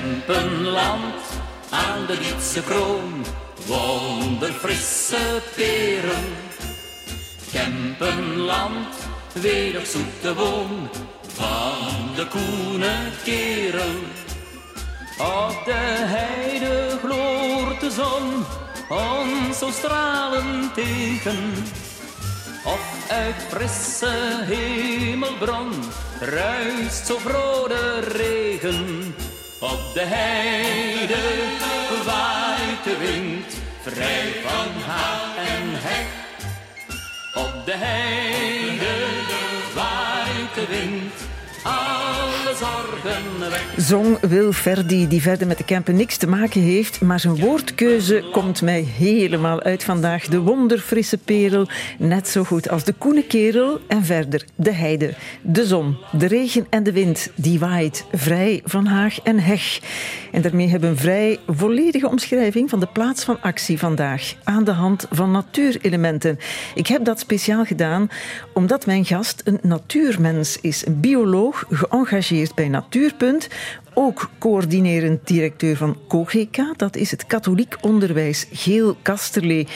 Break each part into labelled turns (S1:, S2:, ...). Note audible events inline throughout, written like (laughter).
S1: Kempenland aan de Wietse kroon, wonderfrisse peren. Kempenland, welig zoete woon van de koene kerel. Op de heide gloort de zon ons zo stralend tegen. Of uit frisse hemelbron ruist zo vrode regen. Op de heide waait de wind, vrij van haag en hek. Op de heide waait de wind,
S2: Zong Wil Verdi, die verder met de Kempen niks te maken heeft, maar zijn woordkeuze komt mij helemaal uit vandaag. De wonderfrisse perel, net zo goed als de koene kerel. En verder de heide, de zon, de regen en de wind, die waait vrij van haag en heg. En daarmee hebben we een vrij volledige omschrijving van de plaats van actie vandaag, aan de hand van natuurelementen. Ik heb dat speciaal gedaan omdat mijn gast een natuurmens is, een bioloog, geëngageerd bij Natuurpunt, ook coördinerend directeur van COGK, dat is het katholiek onderwijs Geel Kasterlee.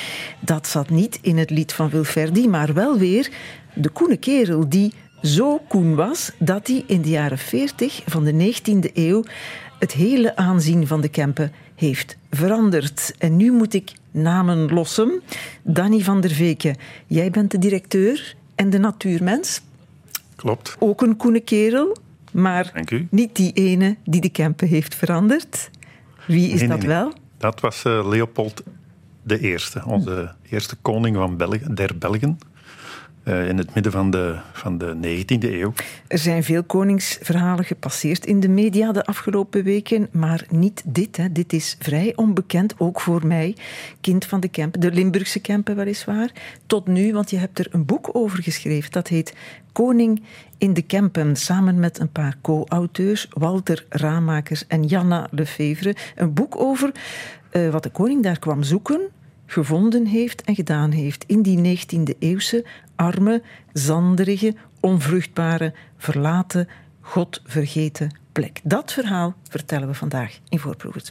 S2: Dat zat niet in het lied van Wilferdi, maar wel weer de koene kerel die zo koen was dat hij in de jaren 40 van de 19e eeuw het hele aanzien van de Kempen heeft veranderd. En nu moet ik namen lossen. Danny van der Veken, jij bent de directeur en de natuurmens.
S3: Klopt.
S2: Ook een koene kerel, maar niet die ene die de Kempen heeft veranderd. Wie is
S3: Nee,
S2: dat
S3: nee, nee.
S2: wel?
S3: Dat was eh, Leopold de Eerste, onze eerste koning van België, der Belgen. Eh, in het midden van de, van de 19e eeuw.
S2: Er zijn veel koningsverhalen gepasseerd in de media de afgelopen weken, maar niet dit. Hè. Dit is vrij onbekend, ook voor mij, kind van de Kempen, de Limburgse Kempen weliswaar. Tot nu, want je hebt er een boek over geschreven. Dat heet Koning in de Kempen, samen met een paar co-auteurs, Walter Ramakers en Janna Lefevre. Een boek over eh, wat de koning daar kwam zoeken, gevonden heeft en gedaan heeft in die 19e eeuwse arme, zanderige, onvruchtbare, verlaten, godvergeten plek. Dat verhaal vertellen we vandaag in Voorproevers.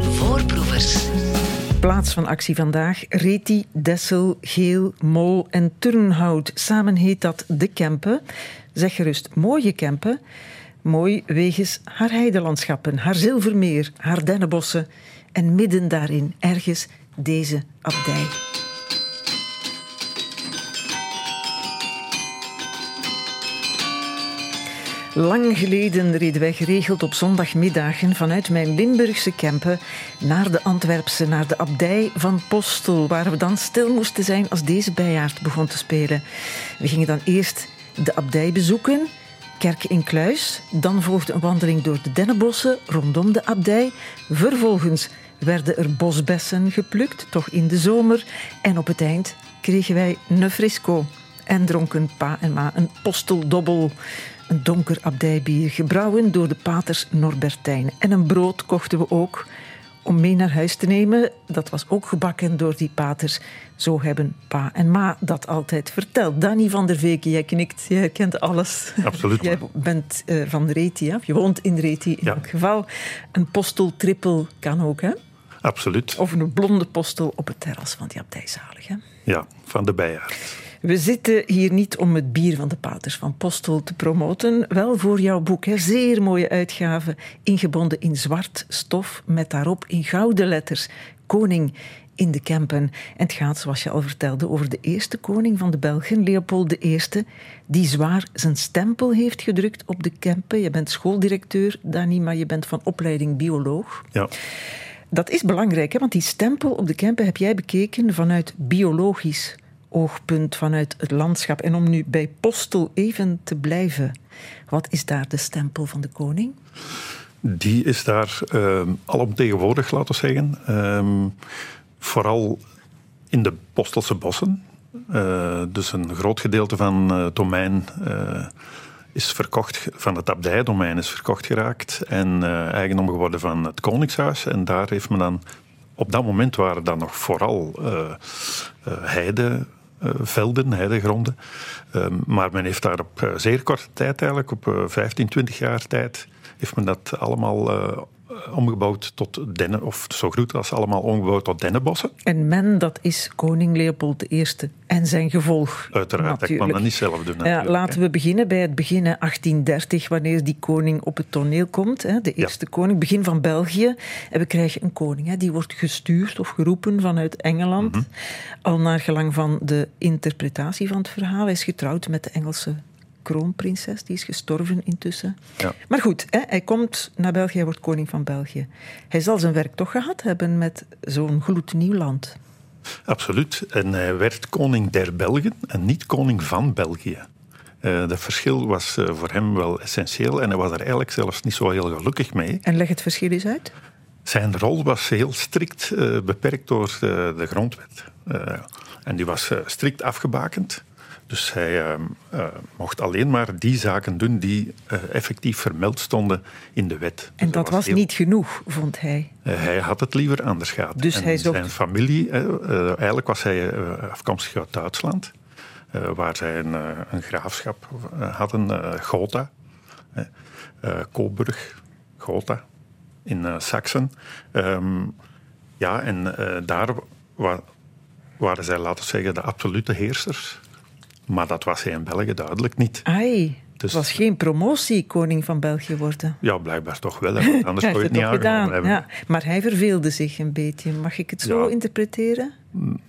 S4: Voorproevers.
S2: Plaats van actie vandaag: Reti, Dessel, Geel, Mol en Turnhout. Samen heet dat De Kempen. Zeg gerust mooie Kempen. Mooi wegens haar heidelandschappen, haar zilvermeer, haar dennenbossen en midden daarin ergens deze abdij. Lang geleden reden wij geregeld op zondagmiddagen vanuit mijn Limburgse Kempen naar de Antwerpse, naar de abdij van Postel, waar we dan stil moesten zijn als deze bijaard begon te spelen. We gingen dan eerst de abdij bezoeken, kerk in Kluis, dan volgde een wandeling door de dennenbossen rondom de abdij, vervolgens werden er bosbessen geplukt, toch in de zomer, en op het eind kregen wij een frisco en dronken pa en ma een posteldobbel. Een donker abdijbier, gebrouwen door de paters Norbertijn. En een brood kochten we ook om mee naar huis te nemen. Dat was ook gebakken door die paters. Zo hebben pa en ma dat altijd verteld. Danny van der Veken, jij knikt, jij kent alles.
S3: Absoluut.
S2: Jij bent eh, van Reti, hè? of je woont in Reti in
S3: Ja.
S2: elk geval. Een postel-trippel kan ook, hè?
S3: Absoluut.
S2: Of een blonde postel op het terras van die abdij zalig, hè?
S3: Ja, van de bijaard.
S2: We zitten hier niet om het bier van de paters van Postel te promoten. Wel voor jouw boek. Hè. Zeer mooie uitgave. Ingebonden in zwart stof. Met daarop in gouden letters. Koning in de Kempen. En het gaat, zoals je al vertelde, over de eerste koning van de Belgen, Leopold I. Die zwaar zijn stempel heeft gedrukt op de Kempen. Je bent schooldirecteur, Dani, maar je bent van opleiding bioloog.
S3: Ja.
S2: Dat is belangrijk, hè? want die stempel op de Kempen heb jij bekeken vanuit biologisch oogpunt, vanuit het landschap. En om nu bij Postel even te blijven, wat is daar de stempel van de koning?
S3: Die is daar uh, alomtegenwoordig, laten we zeggen. Ehm, vooral in de Postelse bossen. Uh, dus een groot gedeelte van het domein uh, is verkocht, van het abdijdomein is verkocht geraakt en uh, eigendom geworden van het Koningshuis. En daar heeft men dan, op dat moment waren dan nog vooral uh, heide velden, heidegronden. Ehm, maar men heeft daar op zeer korte tijd eigenlijk, op 15, 20 jaar tijd, heeft men dat allemaal eh, omgebouwd tot dennen, of zo goed als allemaal omgebouwd tot dennenbossen.
S2: En men, dat is koning Leopold I en zijn gevolg.
S3: Uiteraard, natuurlijk. dat kan dat niet zelf doen.
S2: Ja, laten we beginnen bij het begin 1830, wanneer die koning op het toneel komt. Hè, de eerste koning, begin van België. En we krijgen een koning, hè, die wordt gestuurd of geroepen vanuit Engeland. Mhm. Al naar gelang van de interpretatie van het verhaal. Hij is getrouwd met de Engelse kroonprinses, die is gestorven intussen. Ja. Maar goed, hè, hij komt naar België, hij wordt koning van België. Hij zal zijn werk toch gehad hebben met zo'n gloednieuw land.
S3: Absoluut. En hij werd koning der Belgen en niet koning van België. Uh, dat verschil was uh, voor hem wel essentieel en hij was er eigenlijk zelfs niet zo heel gelukkig mee.
S2: En leg het verschil eens uit.
S3: Zijn rol was heel strikt uh, beperkt door de, de grondwet. en die was strikt afgebakend. Dus hij ehm, eh, mocht alleen maar die zaken doen die uh, effectief vermeld stonden in de wet.
S2: En dus dat was, niet genoeg, vond hij?
S3: Hij had het liever anders gehad. Dus en hij zocht... Zijn familie, eigenlijk was hij afkomstig uit Duitsland, waar zij een, een graafschap hadden, Gotha, Coburg, Gotha, in Saxen. Um, ja, en daar waren zij, laten we zeggen, de absolute heersers. Maar dat was hij in België duidelijk niet.
S2: Ai, dus, het was geen promotie koning van België worden.
S3: Ja, blijkbaar toch wel. Hè. (laughs) Anders zou je het niet gedaan. Hebben. Ja.
S2: Maar hij verveelde zich een beetje. Mag ik het zo interpreteren? Mm,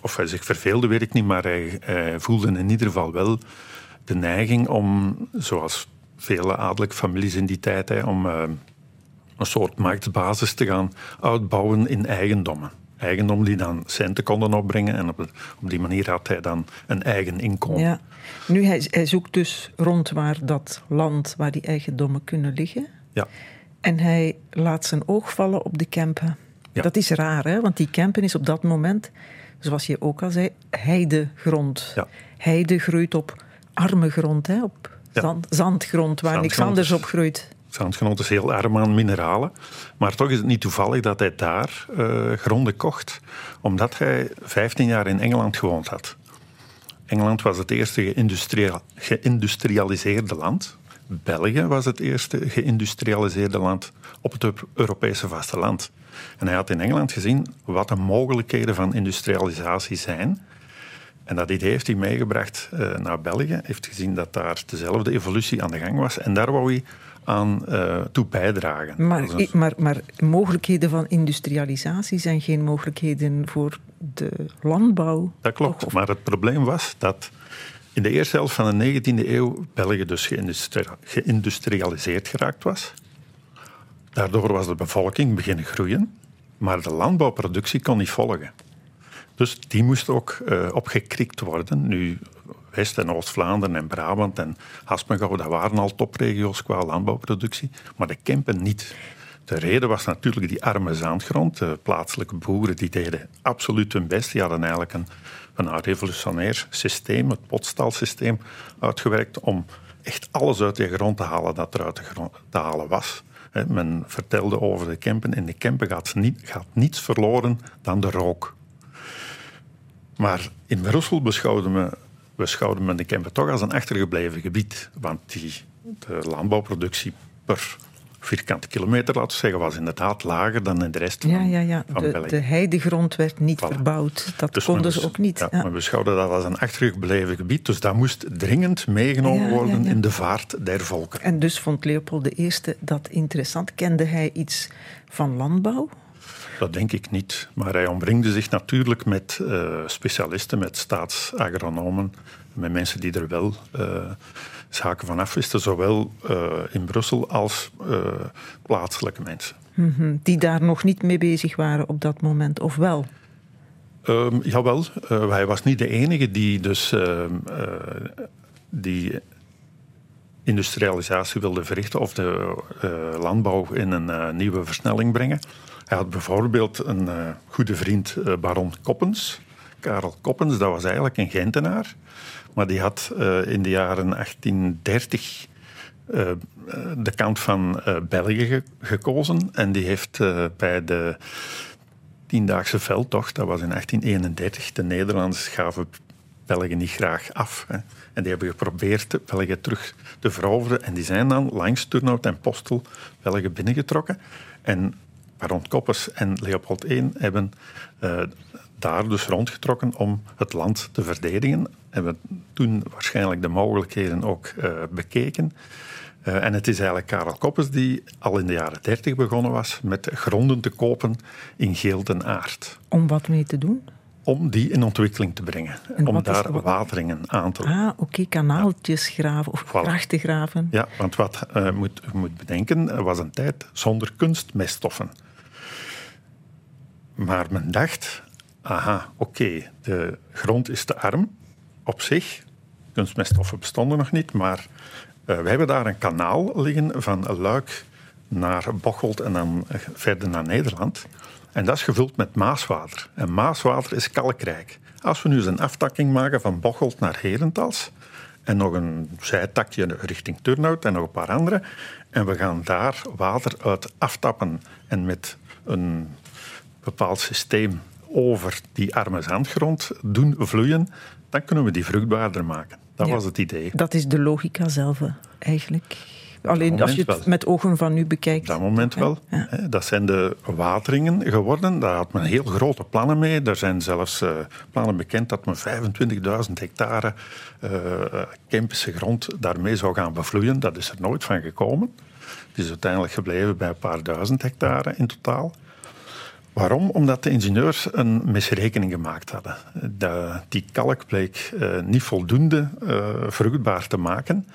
S3: of hij zich verveelde, weet ik niet. Maar hij, voelde in ieder geval wel de neiging om, zoals vele adellijke families in die tijd, hè, om uh, een soort marktbasis te gaan uitbouwen in eigendommen eigendom die dan centen konden opbrengen. En op, op die manier had hij dan een eigen inkomen. Ja.
S2: Nu, hij, hij zoekt dus rond waar dat land, waar die eigendommen kunnen liggen.
S3: Ja.
S2: En hij laat zijn oog vallen op de Kempen. Ja. Dat is raar, hè? want die Kempen is op dat moment, zoals je ook al zei, heidegrond. Ja. Heide groeit op arme grond, hè? op zand, zandgrond, waar niks anders op groeit.
S3: Zandgenoot is heel arm aan mineralen. Maar toch is het niet toevallig dat hij daar uh, gronden kocht, omdat hij 15 jaar in Engeland gewoond had. Engeland was het eerste geïndustrialiseerde land. België was het eerste geïndustrialiseerde land op het Europese vasteland. En hij had in Engeland gezien wat de mogelijkheden van industrialisatie zijn. En dat idee heeft hij meegebracht uh, naar België. heeft gezien dat daar dezelfde evolutie aan de gang was. En daar wou hij aan uh, toe bijdragen.
S2: Maar, maar, maar mogelijkheden van industrialisatie zijn geen mogelijkheden voor de landbouw.
S3: Dat klopt, maar het probleem was dat in de eerste helft van de 19e eeuw België dus geïndustrialiseerd geraakt was. Daardoor was de bevolking beginnen groeien, maar de landbouwproductie kon niet volgen. Dus die moest ook uh, opgekrikt worden. Nu, West- en Oost-Vlaanderen en Brabant en Haspengouw, dat waren al topregio's qua landbouwproductie, maar de Kempen niet. De reden was natuurlijk die arme zandgrond. De plaatselijke boeren die deden absoluut hun best. Die hadden eigenlijk een, een revolutionair systeem, het potstalsysteem, uitgewerkt om echt alles uit die grond te halen dat er uit de grond te halen was. Men vertelde over de Kempen. In de Kempen gaat, niet, gaat niets verloren dan de rook. Maar in Brussel beschouwden we we schouwen men de Kempen toch als een achtergebleven gebied. Want die, de landbouwproductie per vierkante kilometer, laten we zeggen, was inderdaad lager dan in de rest
S2: ja,
S3: van,
S2: ja, ja. de, De heidegrond werd niet verbouwd. Dat dus konden ze ook niet.
S3: Ja, Maar we schouwden dat als een achtergebleven gebied. Dus dat moest dringend meegenomen worden in de vaart der volken.
S2: En dus vond Leopold I dat interessant. Kende hij iets van landbouw?
S3: Dat denk ik niet. Maar hij omringde zich natuurlijk met uh, specialisten, met staatsagronomen, met mensen die er wel uh, zaken van afwisten, zowel uh, in Brussel als plaatselijke mensen.
S2: Mm -hmm. Die daar nog niet mee bezig waren op dat moment, of wel?
S3: Um, jawel, hij was niet de enige die dus ehm, die industrialisatie wilde verrichten of de landbouw in een nieuwe versnelling brengen. Hij had bijvoorbeeld een uh, goede vriend, uh, baron Koppens. Karel Koppens, dat was eigenlijk een Gentenaar. Maar die had uh, in de jaren 1830 de kant van België ge gekozen. En die heeft bij de Tiendaagse veldtocht, dat was in 1831, de Nederlanders gaven België niet graag af. Hè. En die hebben geprobeerd België terug te veroveren. En die zijn dan langs Turnhout en Postel België binnengetrokken. En Baron Koppers en Leopold I hebben uh, daar dus rondgetrokken om het land te verdedigen. Hebben toen waarschijnlijk de mogelijkheden ook uh, bekeken. Uh, en het is eigenlijk Karel Koppers die al in de jaren 30 begonnen was met gronden te kopen in Geelt en Aard.
S2: Om wat mee te doen?
S3: om die in ontwikkeling te brengen. En om daar wat... wateringen aan te
S2: leggen. Ah, oké, okay. kanaaltjes graven of voilà. grachten graven.
S3: Ja, want wat uh, je moet, moet bedenken, was een tijd zonder kunstmeststoffen. Maar men dacht, aha, oké, de grond is te arm op zich. Kunstmeststoffen bestonden nog niet, maar uh, we hebben daar een kanaal liggen van Luik naar Bocholt en dan verder naar Nederland. En dat is gevuld met maaswater. En maaswater is kalkrijk. Als we nu een aftakking maken van Bocholt naar Herentals en nog een zijtakje richting Turnhout en nog een paar andere, en we gaan daar water uit aftappen en met een bepaald systeem over die arme zandgrond doen vloeien, dan kunnen we die vruchtbaarder maken. Dat was het idee.
S2: Dat is de logica zelf eigenlijk. Alleen als je het met ogen van nu bekijkt.
S3: Dat moment wel. Dat zijn de wateringen geworden. Daar had men heel grote plannen mee. Er zijn zelfs uh, plannen bekend dat men 25.000 hectare uh, Kempische grond daarmee zou gaan bevloeien. Dat is er nooit van gekomen. Het is uiteindelijk gebleven bij een paar duizend hectare in totaal. Waarom? Omdat de ingenieurs een misrekening gemaakt hadden. De, die kalk bleek uh, niet voldoende uh, vruchtbaar te maken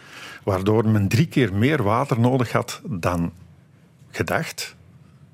S3: waardoor men drie keer meer water nodig had dan gedacht.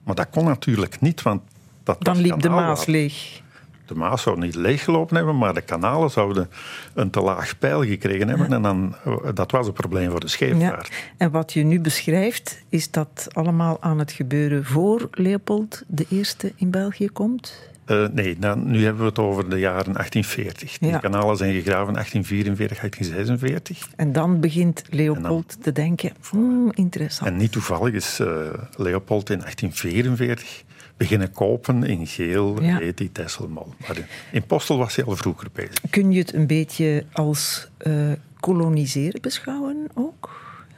S3: Maar dat kon natuurlijk niet, want dat
S2: Dan liep de Maas leeg.
S3: De Maas zou niet leeggelopen hebben, maar de kanalen zouden een te laag pijl gekregen hebben. En dan, dat was een probleem voor de scheepvaart. Ja.
S2: En wat je nu beschrijft, is dat allemaal aan het gebeuren voor Leopold de Eerste in België komt?
S3: Uh, nee, nou, nu hebben we het over de jaren 1840. Die kanalen zijn gegraven 1844, 1846.
S2: En dan begint Leopold te denken, hmm, interessant.
S3: En niet toevallig is uh, Leopold in 1844 beginnen kopen in geel, ja. heet die Tesselmol. Maar in Postel was hij al vroeger bezig.
S2: Kun je het een beetje als uh, koloniseren beschouwen ook?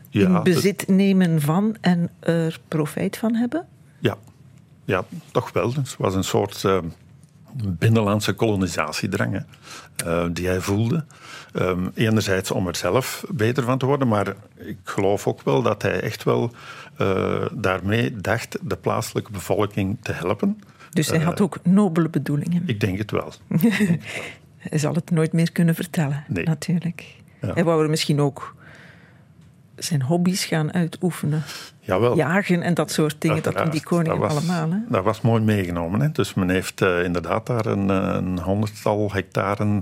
S2: Ja, in bezit nemen van en er profijt van hebben?
S3: Ja, ja, toch wel. Het was een soort uh, binnenlandse kolonisatiedrang uh, die hij voelde. Um, enerzijds om er zelf beter van te worden, maar ik geloof ook wel dat hij echt wel uh, daarmee dacht de plaatselijke bevolking te helpen.
S2: Dus hij had ook nobele bedoelingen.
S3: Ik denk het wel. (laughs)
S2: hij zal het nooit meer kunnen vertellen, nee. natuurlijk. Ja. Hij wou er misschien ook zijn hobby's gaan uitoefenen. Jawel. Jagen en dat soort dingen, dat doen die koningen dat was, allemaal. Hè?
S3: Dat was mooi meegenomen. Hè? Dus men heeft uh, inderdaad daar een, eh, een honderdtal hectaren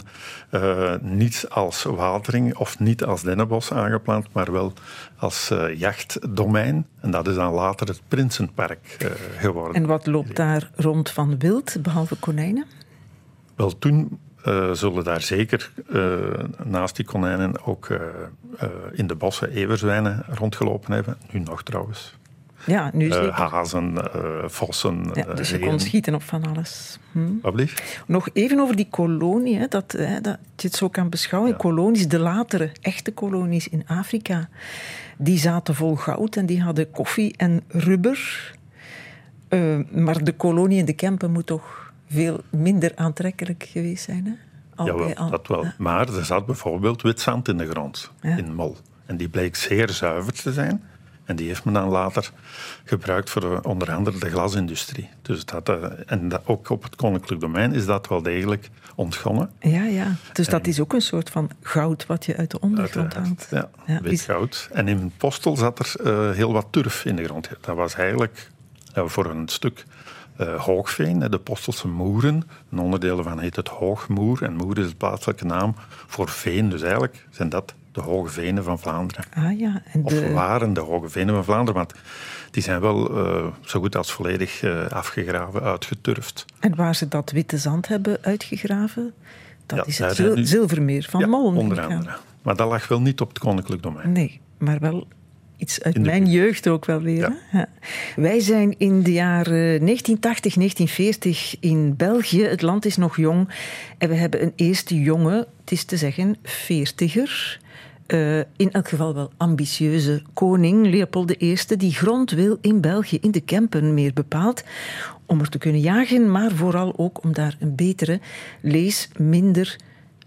S3: uh, niet als watering of niet als dennenbos aangeplant, maar wel als uh, jachtdomein. En dat is dan later het Prinsenpark geworden.
S2: En wat loopt daar rond van wild, behalve konijnen?
S3: Wel, toen uh, zullen daar zeker uh, naast die konijnen ook uh, in de bossen everzwijnen rondgelopen hebben. Nu nog trouwens.
S2: Ja, nu zeker.
S3: hazen, vossen.
S2: Ja, dus je kon schieten op van alles.
S3: Hm?
S2: Nog even over die kolonie, hè, dat, hè, dat je het zo kan beschouwen. Ja. Kolonies, de latere echte kolonies in Afrika, die zaten vol goud en die hadden koffie en rubber. maar de kolonie in de Kempen moet toch veel minder aantrekkelijk geweest zijn. Hè?
S3: Ja, al, dat wel. Maar er zat bijvoorbeeld wit zand in de grond, in Mol. En die bleek zeer zuiver te zijn. En die heeft men dan later gebruikt voor de, onder andere de glasindustrie. Dus dat, eh, en dat, ook op het koninklijk domein is dat wel degelijk ontgonnen.
S2: Ja, ja. Dus dat is ook een soort van goud wat je uit de ondergrond haalt.
S3: Ja, ja wit goud. En in Postel zat er uh, heel wat turf in de grond. Dat was eigenlijk uh, voor een stuk uh, Hoogveen, de Postelse Moeren. Een onderdeel van heet het Hoogmoer. En Moer is de plaatselijke naam voor veen. Dus eigenlijk zijn dat de Hoge Venen van Vlaanderen.
S2: Ah ja. En
S3: de... Of waren de Hoge Venen van Vlaanderen, want die zijn wel uh, zo goed als volledig uh, afgegraven, uitgeturfd.
S2: En waar ze dat witte zand hebben uitgegraven, dat ja, is het zil nu... zilvermeer van ja,
S3: onder andere. Maar dat lag wel niet op het koninklijk domein.
S2: Nee, maar wel iets uit mijn jeugd ook wel weer. Ja. Wij zijn in de jaren 1980, 1940 in België. Het land is nog jong. En we hebben een eerste jonge, het is te zeggen, veertiger. Uh, in elk geval wel ambitieuze koning Leopold I, die grond wil in België, in de Kempen meer bepaald, om er te kunnen jagen, maar vooral ook om daar een betere, lees minder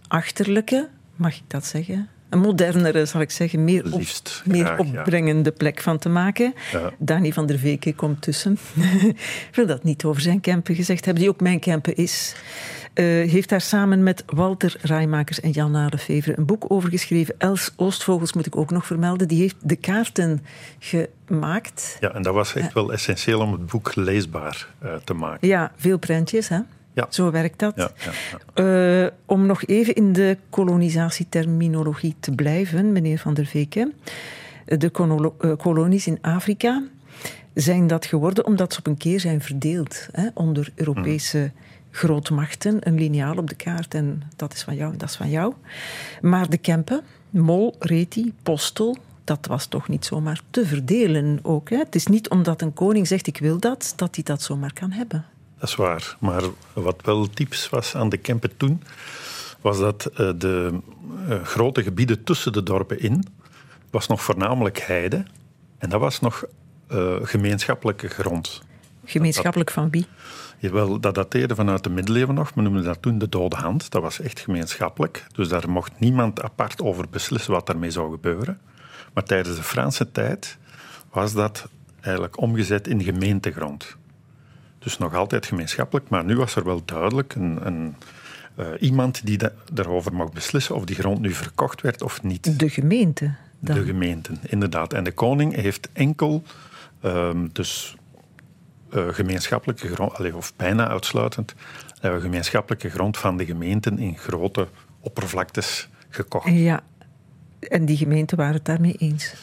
S2: achterlijke, mag ik dat zeggen? Een modernere, zal ik zeggen, meer, op, meer opbrengende plek van te maken. Ja. Dani van der Veke komt tussen. ik (laughs) wil dat niet over zijn Kempen gezegd hebben, die ook mijn Kempen is. Uh, heeft daar samen met Walter Rijmakers en Jan Narefevre een boek over geschreven. Els Oostvogels moet ik ook nog vermelden. Die heeft de kaarten gemaakt.
S3: Ja, en dat was echt wel essentieel om het boek leesbaar uh, te maken.
S2: Ja, veel prentjes, hè?
S3: Ja.
S2: Zo werkt dat. Ja, ja, uh, om nog even in de kolonisatieterminologie te blijven, meneer Van der Veken. De kolonies in Afrika zijn dat geworden omdat ze op een keer zijn verdeeld hè, onder Europese hmm grootmachten een liniaal op de kaart en dat is van jou dat is van jou. Maar de Kempen, Mol, Reti, Postel, dat was toch niet zomaar te verdelen ook. Hè? Het is niet omdat een koning zegt ik wil dat, dat hij dat zomaar kan hebben.
S3: Dat is waar. Maar wat wel typisch was aan de Kempen toen, was dat eh, de eh, grote gebieden tussen de dorpen in, was nog voornamelijk heide. En dat was nog uh, gemeenschappelijke grond.
S2: Gemeenschappelijk van wie?
S3: Jawel, dat dateerde vanuit de middeleeuwen nog. We noemden dat toen de dode hand. Dat was echt gemeenschappelijk. Dus daar mocht niemand apart over beslissen wat daarmee zou gebeuren. Maar tijdens de Franse tijd was dat eigenlijk omgezet in gemeentegrond. Dus nog altijd gemeenschappelijk, maar nu was er wel duidelijk een, een uh, iemand die daarover mocht beslissen of die grond nu verkocht werd of niet.
S2: De gemeente?
S3: Dan. De gemeenten, inderdaad. En de koning heeft enkel, um, dus uh, gemeenschappelijke grond, of bijna uitsluitend, uh, gemeenschappelijke grond van de gemeenten in grote oppervlaktes gekocht.
S2: Ja, en die gemeenten waren het daarmee eens?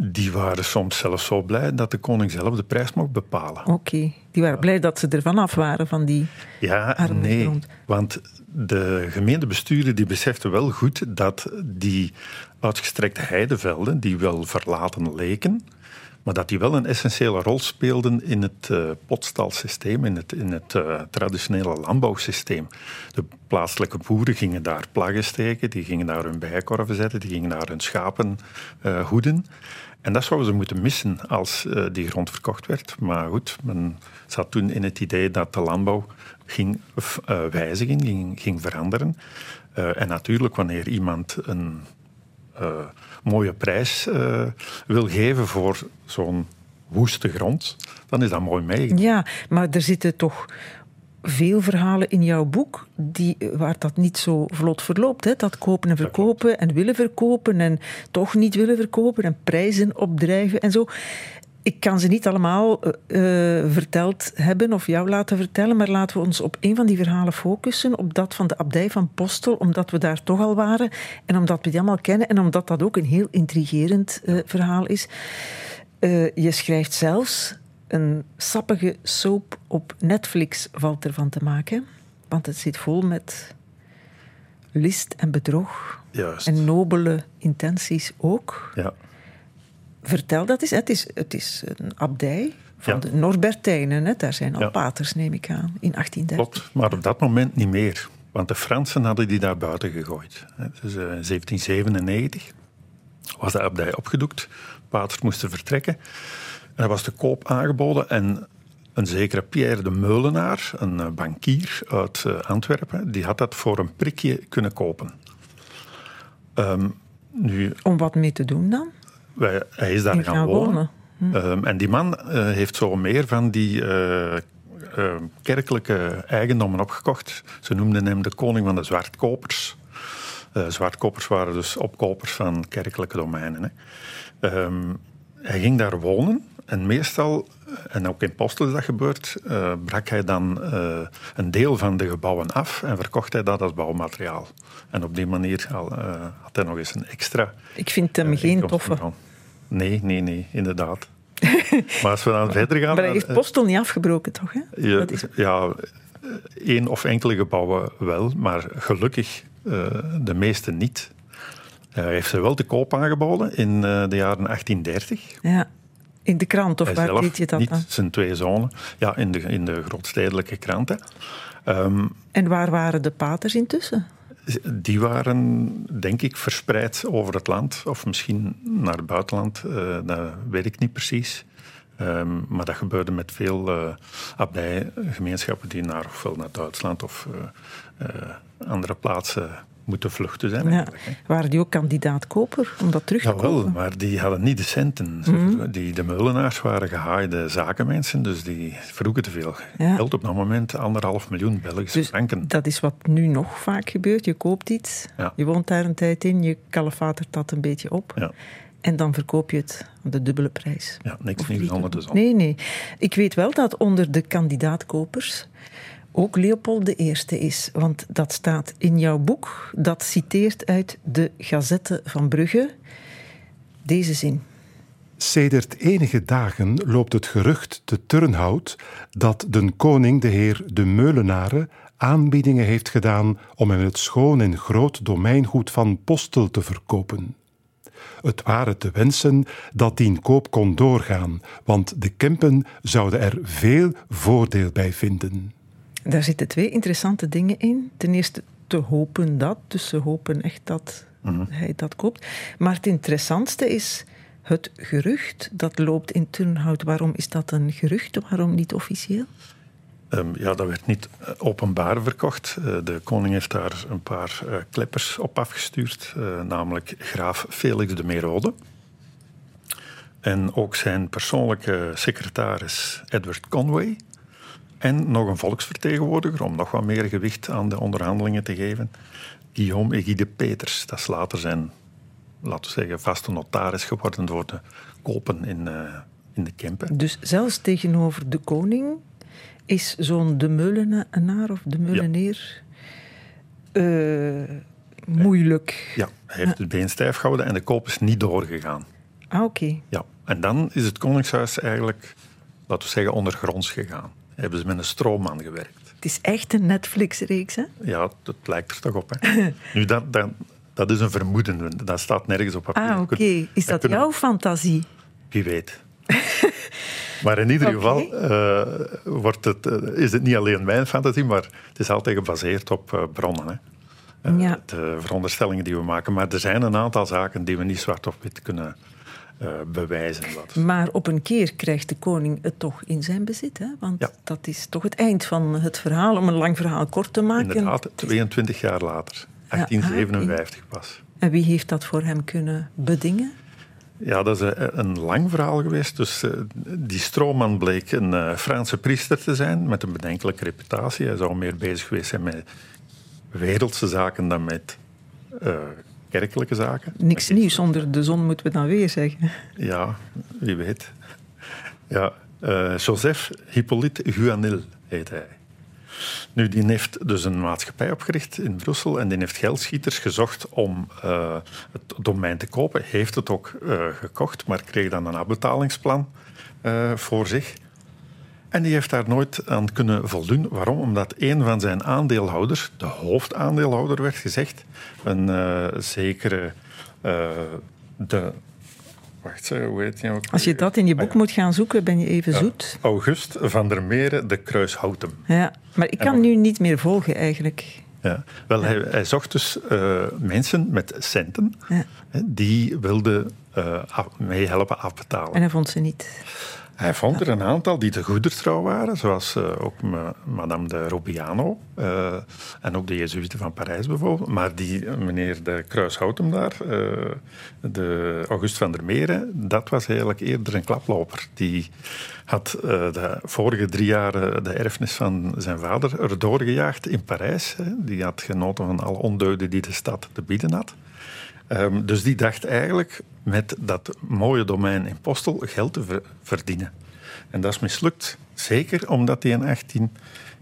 S3: Die waren soms zelfs zo blij dat de koning zelf de prijs mocht bepalen.
S2: Oké, die waren blij dat ze ervan af waren, van die
S3: Ja, nee, grond. want de gemeentebesturen die beseften wel goed dat die uitgestrekte heidevelden, die wel verlaten leken, maar dat die wel een essentiële rol speelden in het uh, potstalsysteem, in het, in het uh, traditionele landbouwsysteem. De plaatselijke boeren gingen daar plaggen steken, die gingen daar hun bijenkorven zetten, die gingen daar hun schapen uh, hoeden. En dat zouden ze moeten missen als die grond verkocht werd. Maar goed, men zat toen in het idee dat de landbouw ging wijzigen, ging, ging veranderen. en natuurlijk, wanneer iemand een mooie prijs uh, wil geven voor zo'n woeste grond, dan is dat mooi mee.
S2: Ja, maar er zitten toch veel verhalen in jouw boek die, waar dat niet zo vlot verloopt. Hè? Dat kopen en verkopen en willen verkopen en toch niet willen verkopen en prijzen opdrijven en zo ik kan ze niet allemaal uh, verteld hebben of jou laten vertellen, maar laten we ons op een van die verhalen focussen, op dat van de abdij van Postel, omdat we daar toch al waren en omdat we die allemaal kennen en omdat dat ook een heel intrigerend uh, verhaal is. je schrijft zelfs een sappige soap op Netflix valt ervan te maken, want het zit vol met list en bedrog
S3: Juist.
S2: en nobele intenties ook.
S3: Ja.
S2: Vertel dat eens. Het is, het is een abdij van de Norbertijnen. Hè? Daar zijn al ja. paters, neem ik aan, in 1830.
S3: Klopt, maar op dat moment niet meer. Want de Fransen hadden die daar buiten gegooid. Dus in 1797 was de abdij opgedoekt. Paters moesten vertrekken. En er was de koop aangeboden. En een zekere Pierre de Meulenaar, een eh, bankier uit eh, Antwerpen, die had dat voor een prikje kunnen kopen. Um,
S2: nu, Om wat mee te doen dan?
S3: Wij, hij is daar gaan, wonen. Hm. Um, en die man uh, heeft zo meer van die uh, uh, kerkelijke eigendommen opgekocht. Ze noemden hem de koning van de zwartkopers. zwartkopers waren dus opkopers van kerkelijke domeinen. Hè. Um, hij ging daar wonen en meestal, en ook in Postel is dat gebeurd, brak hij dan een deel van de gebouwen af en verkocht hij dat als bouwmateriaal. En op die manier had hij nog eens een extra.
S2: Ik vind hem geen toffe.
S3: Nee, nee, nee, inderdaad. (laughs) maar als we dan verder gaan...
S2: Maar hij heeft eh, Postel niet afgebroken, toch? Hè?
S3: Ja, ja, één of enkele gebouwen wel, maar gelukkig uh, de meeste niet. Hij heeft ze wel te koop aangeboden in uh, de jaren 1830.
S2: Ja. In de krant, of
S3: Hij
S2: waar
S3: zelf,
S2: deed je dat
S3: niet
S2: dan?
S3: zijn twee zonen. Ja, in de, in de grootstedelijke kranten. Ehm,
S2: En waar waren de paters intussen?
S3: Die waren, denk ik, verspreid over het land. Of misschien naar het buitenland. eh, dat weet ik niet precies. Ehm, maar dat gebeurde met veel uh, abdijgemeenschappen die naar, ofwel naar Duitsland of uh, andere plaatsen moeten vluchten zijn.
S2: Ja. Waren die ook kandidaat koper om dat terug te
S3: Jawel,
S2: kopen?
S3: maar die hadden niet de centen.
S2: Mhm.
S3: Die, de meulenaars waren gehaaide zakenmensen, dus die vroegen te veel
S2: Ja.
S3: geld. Op dat moment anderhalf miljoen Belgische
S2: Dus
S3: franken.
S2: dat is wat nu nog vaak gebeurt. Je koopt iets,
S3: Ja.
S2: je woont daar een tijd in, je kalefatert dat een beetje op.
S3: Ja.
S2: En dan verkoop je het aan de dubbele prijs.
S3: Ja, niks nieuws onder de zon.
S2: Nee, nee. Ik weet wel dat onder de kandidaatkopers ook Leopold I is. Want dat staat in jouw boek. Dat citeert uit de Gazette van Brugge. Deze zin.
S4: Sedert enige dagen loopt het gerucht te Turnhout dat de koning de heer de Meulenaren aanbiedingen heeft gedaan om hem het schoon en groot domeingoed van Postel te verkopen. Het waren te wensen dat die koop kon doorgaan, want de Kempen zouden er veel voordeel bij vinden.
S2: Daar zitten twee interessante dingen in. Ten eerste te hopen dat, dus ze hopen echt dat hij dat koopt. Maar het interessantste is het gerucht dat loopt in Turnhout. Waarom is dat een gerucht? Waarom niet officieel?
S3: Ehm, ja, dat werd niet eh, openbaar verkocht. Eh, de koning heeft daar een paar eh, kleppers op afgestuurd, namelijk graaf Felix de Merode. En ook zijn persoonlijke secretaris Edward Conway. En nog een volksvertegenwoordiger om nog wat meer gewicht aan de onderhandelingen te geven. Guillaume Egide Peters. Dat is later zijn, laten we zeggen, vaste notaris geworden voor de kopen in, eh, in de Kempen.
S2: Dus zelfs tegenover de koning is zo'n de meulenaar of de meuleneer eh, moeilijk.
S3: Ja, hij heeft het been stijf gehouden en de koop is niet doorgegaan.
S2: Ah, oké.
S3: Ja, en dan is het Koningshuis eigenlijk, laten we zeggen, ondergronds gegaan. Hebben ze met een stroomman gewerkt.
S2: Het is echt een Netflix-reeks, hè?
S3: Ja, dat lijkt er toch op. Hè? (laughs) nu, dat, dat, dat is een vermoeden. Dat staat nergens op papier.
S2: Ah, oké. Is dat jouw fantasie?
S3: Wie weet. (laughs) maar in ieder geval eh, wordt het, eh, is het niet alleen mijn fantasie, maar het is altijd gebaseerd op eh, bronnen. Hè?
S2: Ja.
S3: De veronderstellingen die we maken. Maar er zijn een aantal zaken die we niet zwart op wit kunnen eh, bewijzen. Wat.
S2: Maar op een keer krijgt de koning het toch in zijn bezit, hè? Want
S3: Ja.
S2: dat is toch het eind van het verhaal. Om een lang verhaal kort te maken.
S3: Inderdaad, 22 jaar later. 1857 pas.
S2: En wie heeft dat voor hem kunnen bedingen?
S3: Ja, dat is een, een lang verhaal geweest. Dus eh, die stroomman bleek een eh, Franse priester te zijn met een bedenkelijke reputatie. Hij zou meer bezig geweest zijn met wereldse zaken dan met eh, kerkelijke zaken.
S2: Niks nieuws onder de zon, moeten we dan weer zeggen.
S3: Ja, wie weet. Ja, eh, Joseph Hippolyte Guanil heet hij. Nu, die heeft dus een maatschappij opgericht in Brussel en die heeft geldschieters gezocht om eh, het domein te kopen. Heeft het ook eh, gekocht, maar kreeg dan een afbetalingsplan voor zich. En die heeft daar nooit aan kunnen voldoen. Waarom? Omdat een van zijn aandeelhouders, de hoofdaandeelhouder werd gezegd, een eh, zekere... eh, de, wacht, hoe heet die ook?
S2: Als je dat in je boek
S3: Ah, ja.
S2: moet gaan zoeken, ben je even zoet.
S3: August van der Meren de Kruishoutem.
S2: Ja, maar ik kan nu niet meer volgen eigenlijk.
S3: Ja. Wel, hij, hij zocht dus eh, mensen met centen
S2: Ja.
S3: die wilden af- meehelpen afbetalen.
S2: En hij vond ze niet.
S3: Hij vond er een aantal die te goedertrouw waren, zoals eh, ook ma- madame de Robiano eh, en ook de Jezuïeten van Parijs bijvoorbeeld. Maar die meneer de Kruishoutem daar, eh, de August van der Meren, dat was eigenlijk eerder een klaploper. Die had de vorige drie jaar de erfenis van zijn vader erdoor gejaagd in Parijs. Die had genoten van alle ondeugden die de stad te bieden had. Ehm, dus die dacht eigenlijk met dat mooie domein in Postel geld te ver- verdienen. En dat is mislukt. Zeker omdat hij in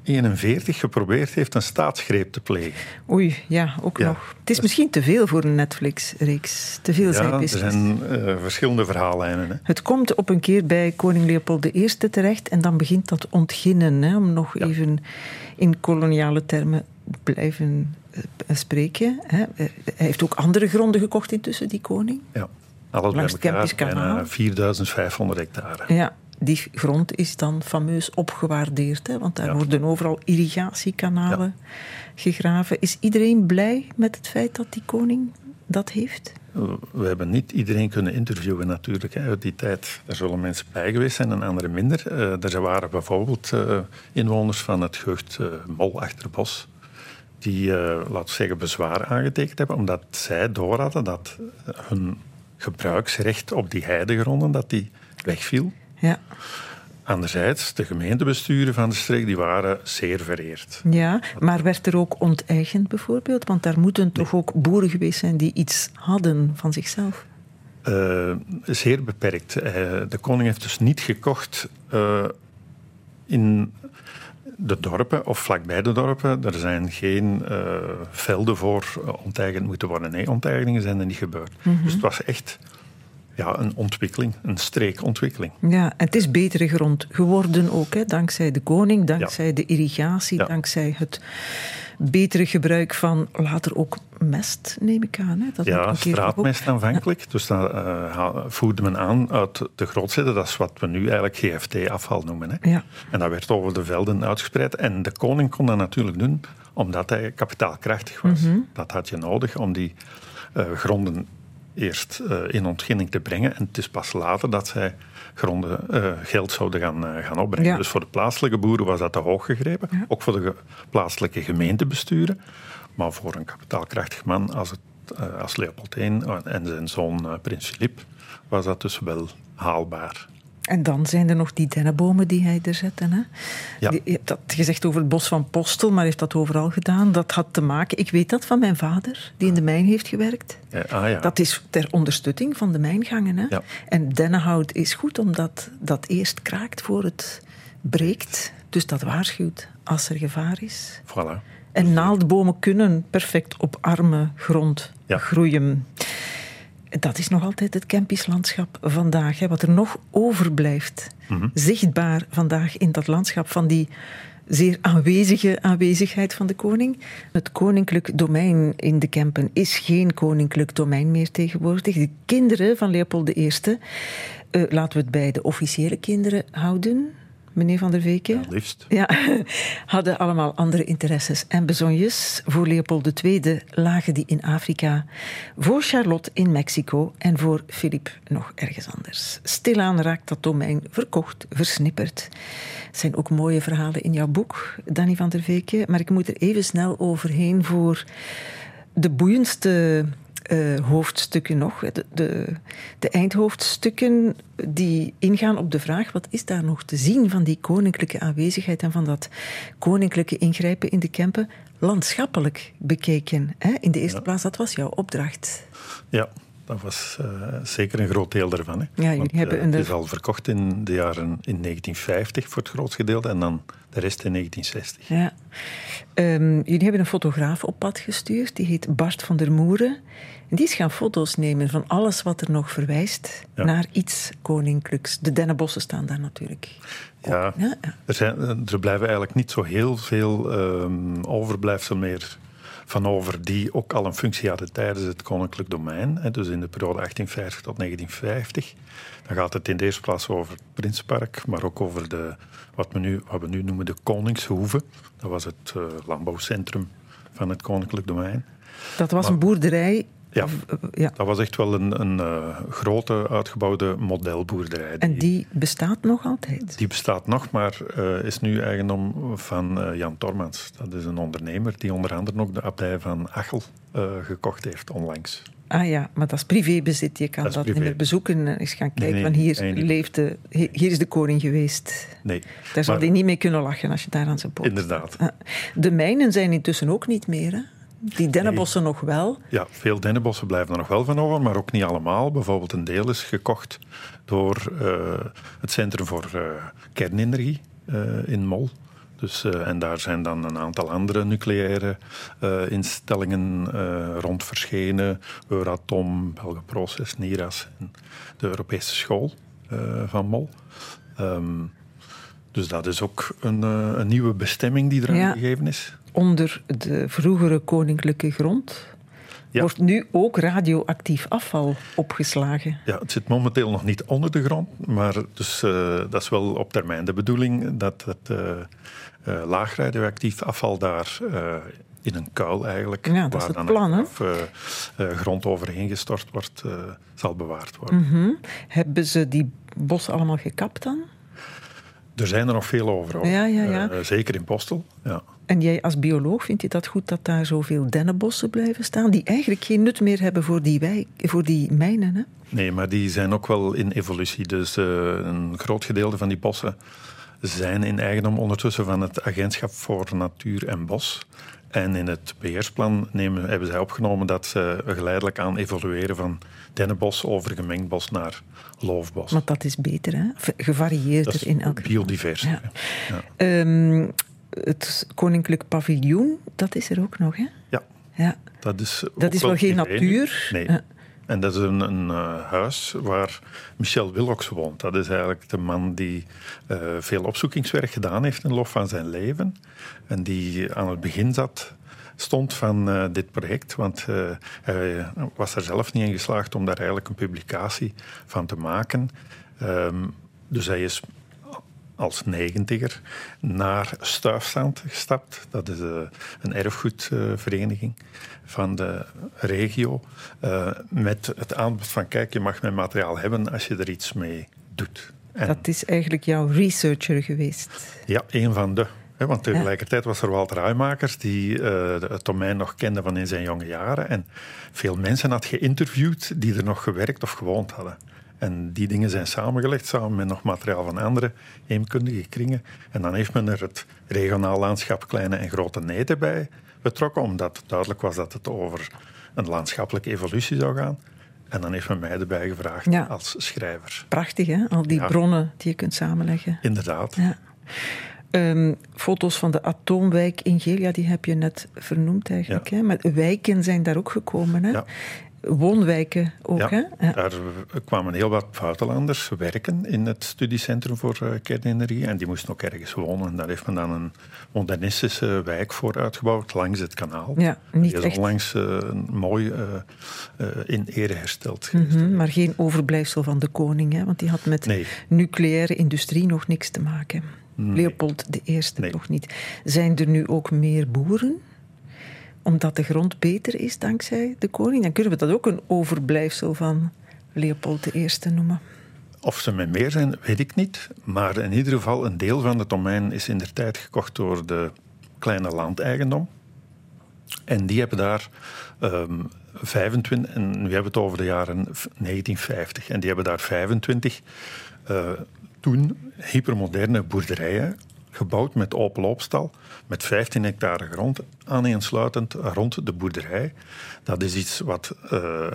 S3: 1841 geprobeerd heeft een staatsgreep te plegen.
S2: Oei, ja, ook
S3: Ja.
S2: nog. Het is misschien te veel voor een Netflix-reeks. Te veel
S3: Ja, er zijn eh, verschillende verhaallijnen. Hè.
S2: Het komt op een keer bij koning Leopold I terecht en dan begint dat ontginnen, hè, om nog
S3: Ja.
S2: even in koloniale termen blijven spreken. Hè. Hij heeft ook andere gronden gekocht intussen, die koning.
S3: Ja, alles
S2: Langs
S3: bij elkaar bijna
S2: Kanaal.
S3: 4500 hectare.
S2: Ja, die grond is dan fameus opgewaardeerd, hè, want daar
S3: Ja.
S2: worden overal irrigatiekanalen gegraven. Is iedereen blij met het feit dat die koning dat heeft?
S3: We hebben niet iedereen kunnen interviewen natuurlijk hè, uit die tijd. Er zullen mensen bij geweest zijn en anderen minder. Eh, er waren bijvoorbeeld eh, inwoners van het gehucht eh, Mol Achterbos die, eh, laten we zeggen, bezwaar aangetekend hebben omdat zij door hadden dat hun gebruiksrecht op die heidegronden dat die wegviel.
S2: Ja,
S3: Anderzijds, de gemeentebesturen van de streek die waren zeer vereerd.
S2: ja maar werd er ook onteigend bijvoorbeeld? Want daar moeten toch ook boeren geweest zijn die iets hadden van zichzelf?
S3: Eh, zeer beperkt. Eh, de koning heeft dus niet gekocht in de dorpen of vlakbij de dorpen. Er zijn geen eh, velden voor eh, onteigend moeten worden. Nee, onteigeningen zijn er niet gebeurd. Dus het was echt ja, een ontwikkeling, een streekontwikkeling.
S2: Ja, het is betere grond geworden ook, hè, dankzij de koning, dankzij de irrigatie,
S3: Ja.
S2: dankzij het betere gebruik van later ook mest, neem ik aan. Hè. Dat
S3: Ja, straatmest aanvankelijk. Dus dat eh, ha- voerde men aan uit de grootsteden. Dat is wat we nu eigenlijk GFT-afval noemen. Hè.
S2: Ja.
S3: En dat werd over de velden uitgespreid. En de koning kon dat natuurlijk doen omdat hij kapitaalkrachtig was.
S2: Mhm.
S3: Dat had je nodig om die eh, gronden eerst eh, in ontginning te brengen. En het is pas later dat zij gronden eh, geld zouden gaan, eh, gaan opbrengen.
S2: Ja.
S3: Dus voor de plaatselijke boeren was dat te hoog gegrepen. Ook voor de ge- plaatselijke gemeentebesturen. Maar voor een kapitaalkrachtig man als, het, als Leopold I en zijn zoon prins Filip was dat dus wel haalbaar.
S2: En dan zijn er nog die dennenbomen die hij er zette. Hè?
S3: Ja.
S2: Die- Je hebt dat gezegd over het bos van Postel, maar heeft dat overal gedaan. Dat had te maken, ik weet dat van mijn vader, die in de mijn heeft gewerkt.
S3: Ja, ah ja.
S2: Dat is ter ondersteuning van de mijngangen. Hè?
S3: Ja.
S2: En dennenhout is goed omdat dat eerst kraakt voor het breekt. Dus dat waarschuwt als er gevaar is.
S3: Voilà.
S2: En naaldbomen kunnen perfect op arme grond
S3: Ja.
S2: groeien. Dat is nog altijd het Kempisch landschap vandaag. Hè, wat er nog overblijft.
S3: Mhm.
S2: Zichtbaar vandaag in dat landschap van die zeer aanwezige aanwezigheid van de koning. Het koninklijk domein in de Kempen is geen koninklijk domein meer tegenwoordig. De kinderen van Leopold I, eh, laten we het bij de officiële kinderen houden, meneer Van der Veken.
S3: Ja, liefst.
S2: Ja, (laughs) hadden allemaal andere interesses en bezonjes. Voor Leopold II lagen die in Afrika, voor Charlotte in Mexico en voor Philippe nog ergens anders. Stilaan raakt dat domein verkocht, versnipperd. Het zijn ook mooie verhalen in jouw boek, Danny van der Veken, maar ik moet er even snel overheen voor de boeiendste eh, hoofdstukken nog. De, de, de eindhoofdstukken die ingaan op de vraag: wat is daar nog te zien van die koninklijke aanwezigheid en van dat koninklijke ingrijpen in de Kempen? Landschappelijk bekeken. Hè? In de eerste plaats, dat was jouw opdracht.
S3: Ja, dat was eh, zeker een groot deel daarvan. Hè.
S2: jullie
S3: Want,
S2: hebben een-
S3: het is al verkocht in de jaren in 1950 voor het grootste gedeelte en dan de rest in 1960.
S2: Ja. Ehm, jullie hebben een fotograaf op pad gestuurd, die heet Bart van der Moeren. En die is gaan foto's nemen van alles wat er nog verwijst
S3: Ja.
S2: naar iets koninklijks. De dennenbossen staan daar natuurlijk.
S3: Ja,
S2: Ja, ja.
S3: Er, zijn, er blijven eigenlijk niet zo heel veel ehm, overblijfsel meer van over die ook al een functie hadden tijdens het koninklijk domein. Hè, dus in de periode 1850 tot 1950. Dan gaat het in de eerste plaats over het Prinsenpark, maar ook over de, wat, we nu, wat we nu noemen de Koningshoeve. Dat was het eh, landbouwcentrum van het koninklijk domein.
S2: Dat was een boerderij.
S3: Ja.
S2: eh, ja.
S3: Dat was echt wel een, een eh, grote, uitgebouwde modelboerderij.
S2: En die bestaat nog altijd.
S3: Die bestaat nog, maar eh, is nu eigendom van Jan Tormans. Dat is een ondernemer die onder andere ook de abdij van Achel gekocht heeft onlangs.
S2: Ah ja, maar dat is privébezit. Je kan
S3: Dat
S2: niet meer bezoeken en eens gaan kijken.
S3: nee,
S2: van hier,
S3: nee,
S2: leefde, hier is de koning geweest.
S3: Nee,
S2: Daar
S3: maar
S2: hij niet mee kunnen lachen als je daar aan zijn poot
S3: inderdaad.
S2: staat. Ah. De mijnen zijn intussen ook niet meer. Hè? Die dennenbossen nog wel.
S3: Ja, veel dennenbossen blijven er nog wel van over, maar ook niet allemaal. Bijvoorbeeld een deel is gekocht door eh, het Centrum voor eh, Kernenergie eh, in Mol. Dus, en daar zijn dan een aantal andere nucleaire instellingen rond verschenen. Euratom, Belgaproces, NIRAS en de Europese School van Mol. Ehm, Dus dat is ook een, een nieuwe bestemming die eraan
S2: Ja.
S3: gegeven is.
S2: Onder de vroegere koninklijke grond
S3: Ja.
S2: wordt nu ook radioactief afval opgeslagen.
S3: Ja, het zit momenteel nog niet onder de grond, maar dus, eh, dat is wel op termijn de bedoeling dat het eh eh, laag radioactief afval daar in een kuil eigenlijk,
S2: Ja, dat is het
S3: dan
S2: plan,
S3: grond overheen gestort wordt, zal bewaard worden.
S2: Mhm. Hebben ze die bossen allemaal gekapt dan?
S3: Er zijn er nog veel over. hoor.
S2: Ja, ja, ja.
S3: Zeker in Postel. Ja.
S2: En jij als bioloog, vind je dat goed dat daar zoveel dennenbossen blijven staan, die eigenlijk geen nut meer hebben voor die, wijk, voor die mijnen? Hè?
S3: Nee, maar die zijn ook wel in evolutie. Dus eh, een groot gedeelte van die bossen zijn in eigendom ondertussen van het Agentschap voor Natuur en Bos. En in het beheersplan nemen, hebben zij opgenomen dat ze geleidelijk aan evolueren van dennenbos over gemengd bos naar loofbos.
S2: Want dat is beter, hè? Gevarieerder in elk geval.
S3: biodiverser.
S2: Ja.
S3: Ja.
S2: Ehm, het Koninklijk Paviljoen, dat is er ook nog, hè?
S3: Ja,
S2: Ja.
S3: dat is,
S2: Dat is wel geen natuur.
S3: Nee.
S2: Ja.
S3: En dat is een, een eh, huis waar Michel Willox woont. Dat is eigenlijk de man die eh, veel opzoekingswerk gedaan heeft in de loop van zijn leven. En die aan het begin zat, stond van eh, dit project. Want hij was er zelf niet in geslaagd om daar eigenlijk een publicatie van te maken. Ehm, dus hij is als negentiger naar Stuifstand gestapt. Dat is eh, een erfgoedvereniging van de regio. eh, met het aanbod van, kijk, je mag mijn materiaal hebben als je er iets mee doet. En
S2: Dat is eigenlijk jouw researcher geweest.
S3: ja, een van de. Want tegelijkertijd was er Walter Huimakers, die eh, het domein nog kende van in zijn jonge jaren. En veel mensen had geïnterviewd die er nog gewerkt of gewoond hadden. En die dingen zijn samengelegd samen met nog materiaal van andere heemkundige kringen. En dan heeft men er het regionaal landschap Kleine en Grote Neten bij betrokken, omdat duidelijk was dat het over een landschappelijke evolutie zou gaan. En dan heeft men mij erbij gevraagd
S2: Ja.
S3: als schrijver.
S2: Prachtig, hè? Al die
S3: Ja.
S2: bronnen die je kunt samenleggen.
S3: Inderdaad.
S2: Ja. Ehm, foto's van de atoomwijk in Geel, ja, die heb je net vernoemd eigenlijk.
S3: Ja.
S2: Hè? Maar wijken zijn daar ook gekomen. Hè?
S3: Ja.
S2: Woonwijken ook.
S3: Ja,
S2: Hè? Ja.
S3: daar kwamen heel wat buitenlanders werken in het studiecentrum voor eh, kernenergie. En die moesten ook ergens wonen. En daar heeft men dan een modernistische wijk voor uitgebouwd langs het kanaal.
S2: Ja, niet
S3: die is
S2: echt.
S3: onlangs eh, mooi eh, in ere hersteld.
S2: Mhm, maar geen overblijfsel van de koning, hè? want die had met
S3: Nee.
S2: nucleaire industrie nog niks te maken. Leopold I
S3: Nee.
S2: nog niet. Zijn er nu ook meer boeren? Omdat de grond beter is dankzij de koning? Dan kunnen we dat ook een overblijfsel van Leopold I noemen.
S3: Of ze met meer zijn, weet ik niet. Maar in ieder geval, een deel van het domein is in de tijd gekocht door de kleine landeigendom. En die hebben daar ehm 25, en nu hebben we het over de jaren 1950, en die hebben daar 25 eh, toen hypermoderne boerderijen gebouwd met open loopstal, met 15 hectare grond, aaneensluitend rond de boerderij. Dat is iets wat eh,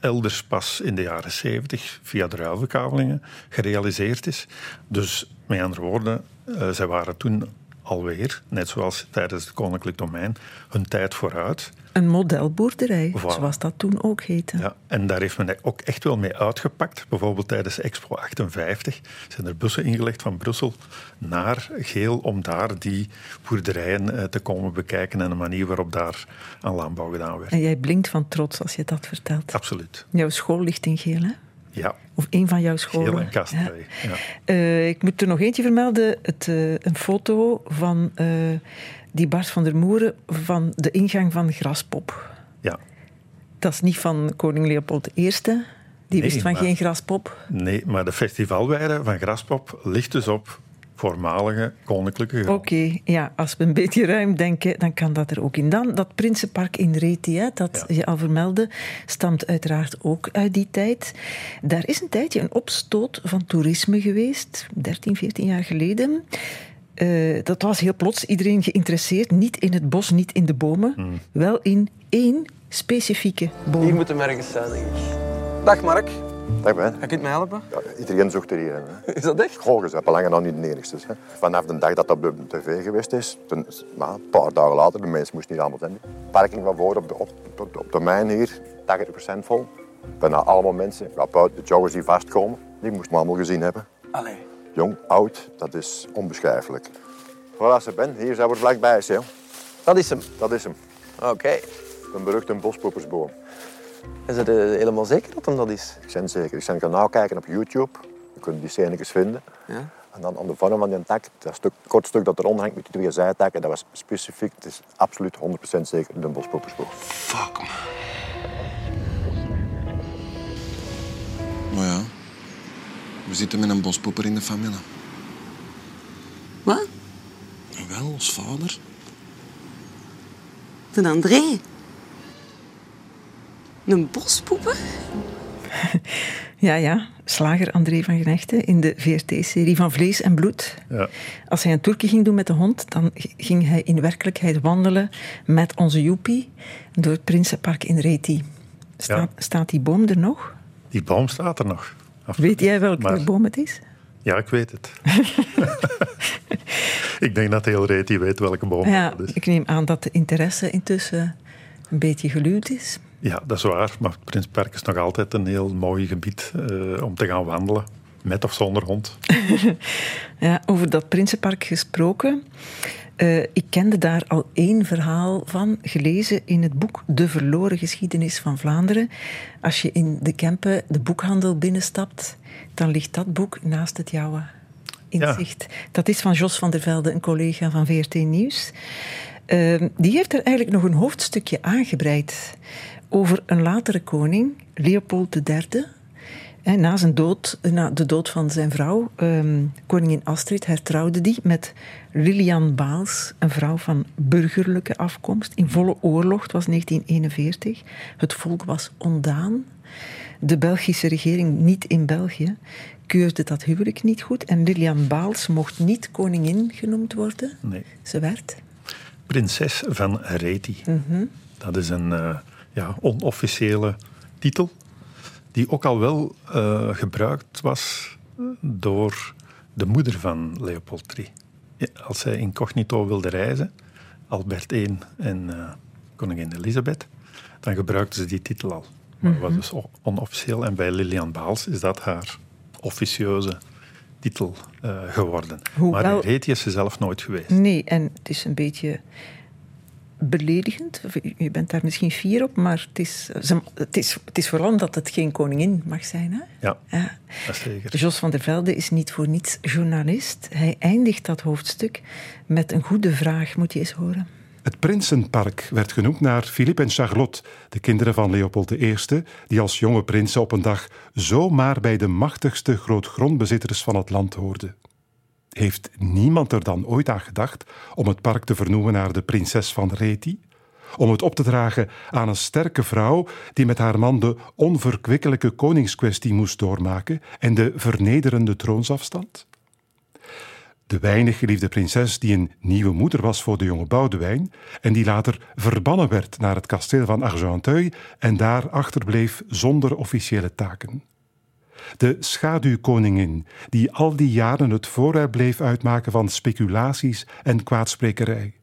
S3: elders pas in de jaren 70 via de ruilverkavelingen gerealiseerd is. Dus met andere woorden, eh, zij waren toen alweer, net zoals tijdens het koninklijk domein, hun tijd vooruit.
S2: Een modelboerderij, zoals dat toen ook heette.
S3: Ja, en daar heeft men ook echt wel mee uitgepakt. Bijvoorbeeld tijdens Expo 58 zijn er bussen ingelegd van Brussel naar Geel om daar die boerderijen eh, te komen bekijken en de manier waarop daar aan landbouw gedaan werd.
S2: En jij blinkt van trots als je dat vertelt.
S3: Absoluut.
S2: Jouw school ligt in Geel, hè?
S3: Ja,
S2: Of een van jouw scholen. Ja.
S3: Ja.
S2: Eh, ik moet er nog eentje vermelden. Het, eh, een foto van eh, die Bart van der Moeren van de ingang van Graspop.
S3: ja.
S2: Dat is niet van koning Leopold I. Die
S3: Nee,
S2: wist van
S3: maar-
S2: geen graspop.
S3: Nee, maar de festivalweide van Graspop ligt dus op voormalige koninklijke grond.
S2: Oké, ja, als we een beetje ruim denken, dan kan dat er ook in. Dan dat Prinsenpark in Reti, hè, dat
S3: Ja.
S2: je al vermeldde, stamt uiteraard ook uit die tijd. Daar is een tijdje een opstoot van toerisme geweest, 13, 14 jaar geleden. Eh, dat was heel plots iedereen geïnteresseerd, niet in het bos, niet in de bomen,
S3: Hmm.
S2: wel in één specifieke boom.
S5: Hier moeten we ergens zijn, denk ik. Dag Mark,
S6: Dag Ben.
S5: kan je me helpen?
S6: Ja, iedereen zoekt er hier. Hè. (laughs)
S5: Is dat echt?
S6: Goh, je bent belangen dan niet de enigste. Hè. Vanaf de dag dat dat op de tv geweest is, nou, een paar dagen later, de mensen moesten niet allemaal zijn. Parking van voor op de, op, op, op de mijn hier, 80% vol. Bijna allemaal mensen, ja, buiten de joggers die vastkomen, die moesten we allemaal gezien hebben.
S5: Allee.
S6: Jong, oud, dat is onbeschrijfelijk. Voilà, ze ben. Hier zijn we vlakbij. Hè.
S5: Dat is hem.
S6: Dat is hem.
S5: Oké.
S6: Een beruchte bospoepersboom.
S5: Is het helemaal zeker dat hem dat is?
S6: Ik ben zeker. Ik kan kanaal kijken op YouTube. Je kunt die scènes vinden.
S5: Ja.
S6: En dan aan de vorm van die tak, dat stuk, kort stuk dat eronder hangt met die twee zijtakken, dat was specifiek, het is absoluut 100% zeker de bospoepersboom.
S7: Fuck, man. Maar ja, we zitten met een bospoeper in de familie.
S8: Wat?
S7: Wel, ons vader.
S8: De André? Een bospoeper? (laughs)
S2: Ja, ja, slager André van Genechten in de VRT-serie van Vlees en Bloed.
S3: Ja.
S2: Als hij een toertje ging doen met de hond, dan ging hij in werkelijkheid wandelen met onze Joepie door het Prinsenpark in Reti. Staat,
S3: Ja.
S2: staat die boom er nog?
S3: Die boom staat er nog. Af-
S2: Weet jij welke
S3: Maar-
S2: boom het is?
S3: Ja, ik weet het. (laughs) (laughs) ik denk dat heel Reti weet welke boom
S2: Ja,
S3: dat is.
S2: ik neem aan dat de interesse intussen een beetje geluwd is.
S3: Ja, dat is waar. Maar het Prinspark is nog altijd een heel mooi gebied eh, om te gaan wandelen. Met of zonder hond. (laughs)
S2: Ja, over dat Prinsenpark gesproken. Eh, ik kende daar al één verhaal van, gelezen in het boek De Verloren Geschiedenis van Vlaanderen. Als je in de Kempen de boekhandel binnenstapt, dan ligt dat boek naast het jouwe in
S3: Ja.
S2: zicht. Dat is van Jos van der Velde, een collega van VRT Nieuws. Eh, die heeft er eigenlijk nog een hoofdstukje aangebreid over een latere koning, Leopold III. En na, zijn dood, na de dood van zijn vrouw, ehm, koningin Astrid, hertrouwde die met Lilian Baals, een vrouw van burgerlijke afkomst, in volle oorlog. Het was 1941. Het volk was ondaan. De Belgische regering, niet in België, keurde dat huwelijk niet goed. En Lilian Baals mocht niet koningin genoemd worden.
S3: Nee.
S2: Ze werd.
S3: Prinses van Reti. Dat is een eh, ja, onofficiële titel. Die ook al wel eh, gebruikt was door de moeder van Leopold III. Ja, Als zij incognito wilde reizen, Albert I en eh, koningin Elisabeth, dan gebruikte ze die titel al. Maar dat was dus onofficieel. En bij Lilian Baals is dat haar officieuze titel eh, geworden.
S2: Hoewel-
S3: Maar Reti is ze zelf nooit geweest.
S2: Nee, en het is een beetje beledigend. U bent daar misschien fier op, maar het is, het is, het is vooral omdat het geen koningin mag zijn. Hè?
S3: Ja,
S2: Ja.
S3: dat zeker.
S2: Jos van der Velde is niet voor niets journalist. Hij eindigt dat hoofdstuk met een goede vraag, moet je eens horen.
S4: Het Prinsenpark werd genoemd naar Philippe en Charlotte, de kinderen van Leopold I, die als jonge prinsen op een dag zomaar bij de machtigste grootgrondbezitters van het land hoorden. Heeft niemand er dan ooit aan gedacht om het park te vernoemen naar de prinses van Reti? Om het op te dragen aan een sterke vrouw die met haar man de onverkwikkelijke koningskwestie moest doormaken en de vernederende troonsafstand? De weinig geliefde prinses die een nieuwe moeder was voor de jonge Boudewijn en die later verbannen werd naar het kasteel van Argenteuil en daar achterbleef zonder officiële taken. De schaduwkoningin die al die jaren het voorwerp bleef uitmaken van speculaties en kwaadsprekerij.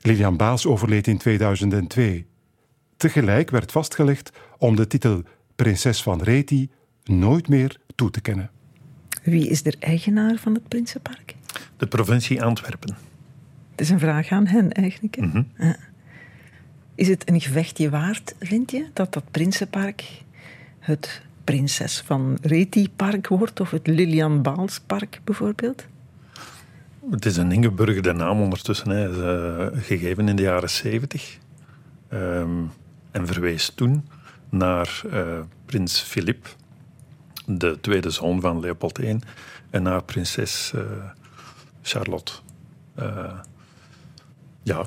S4: Lilian Baas overleed in 2002. Tegelijk werd vastgelegd om de titel prinses van Reti nooit meer toe te kennen.
S2: Wie is er eigenaar van het Prinsenpark?
S3: De provincie Antwerpen.
S2: Het is een vraag aan hen eigenlijk. hè?
S3: Mhm.
S2: Ja. Is het een gevechtje waard, vind je, dat dat Prinsenpark het Prinses van Reti-park wordt of het Lilian Baals-park bijvoorbeeld?
S3: Het is een ingeburgerde naam ondertussen. Hij is eh, gegeven in de jaren zeventig. Ehm, en verwees toen naar eh, prins Filip, de tweede zoon van Leopold I, en naar prinses eh, Charlotte. Eh, ja,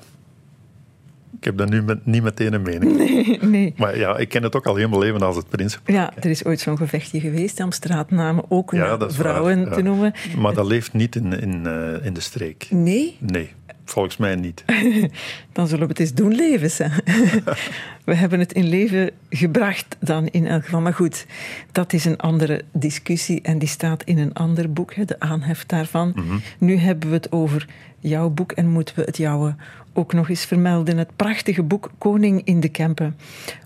S3: ik heb daar nu met, niet meteen een mening.
S2: Nee.
S3: Maar ja, ik ken het ook al mijn leven als het prinsenpark.
S2: Ja, er is ooit zo'n gevechtje geweest om straatnamen ook
S3: Ja,
S2: vrouwen
S3: waar,
S2: te noemen.
S3: Maar dat leeft niet in, in, eh, in de streek.
S2: Nee,
S3: Nee, volgens mij niet. (laughs)
S2: dan zullen we het eens doen leven. Hè. (laughs) we hebben het in leven gebracht dan in elk geval. Maar goed, dat is een andere discussie en die staat in een ander boek, hè, de aanhef daarvan. Nu hebben we het over jouw boek en moeten we het jouwe ook nog eens vermelden. Het prachtige boek Koning in de Kempen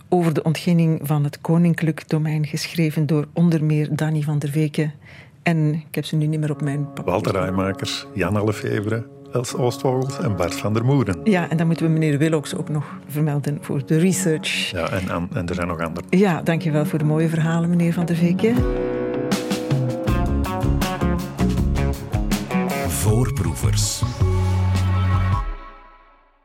S2: over de ontginning van het koninklijk domein, geschreven door onder meer Danny van der Weken En ik heb ze nu niet meer op mijn papier.
S3: Walter Rijmakers, Jan Lefevre, Els Oostvogels en Bart van der Moeren.
S2: Ja, en dan moeten we meneer Willocks ook nog vermelden voor de research.
S3: Ja, en, en, en er zijn nog anderen.
S2: Ja, dankjewel voor de mooie verhalen, meneer Van der Veekje.
S8: Voorproevers.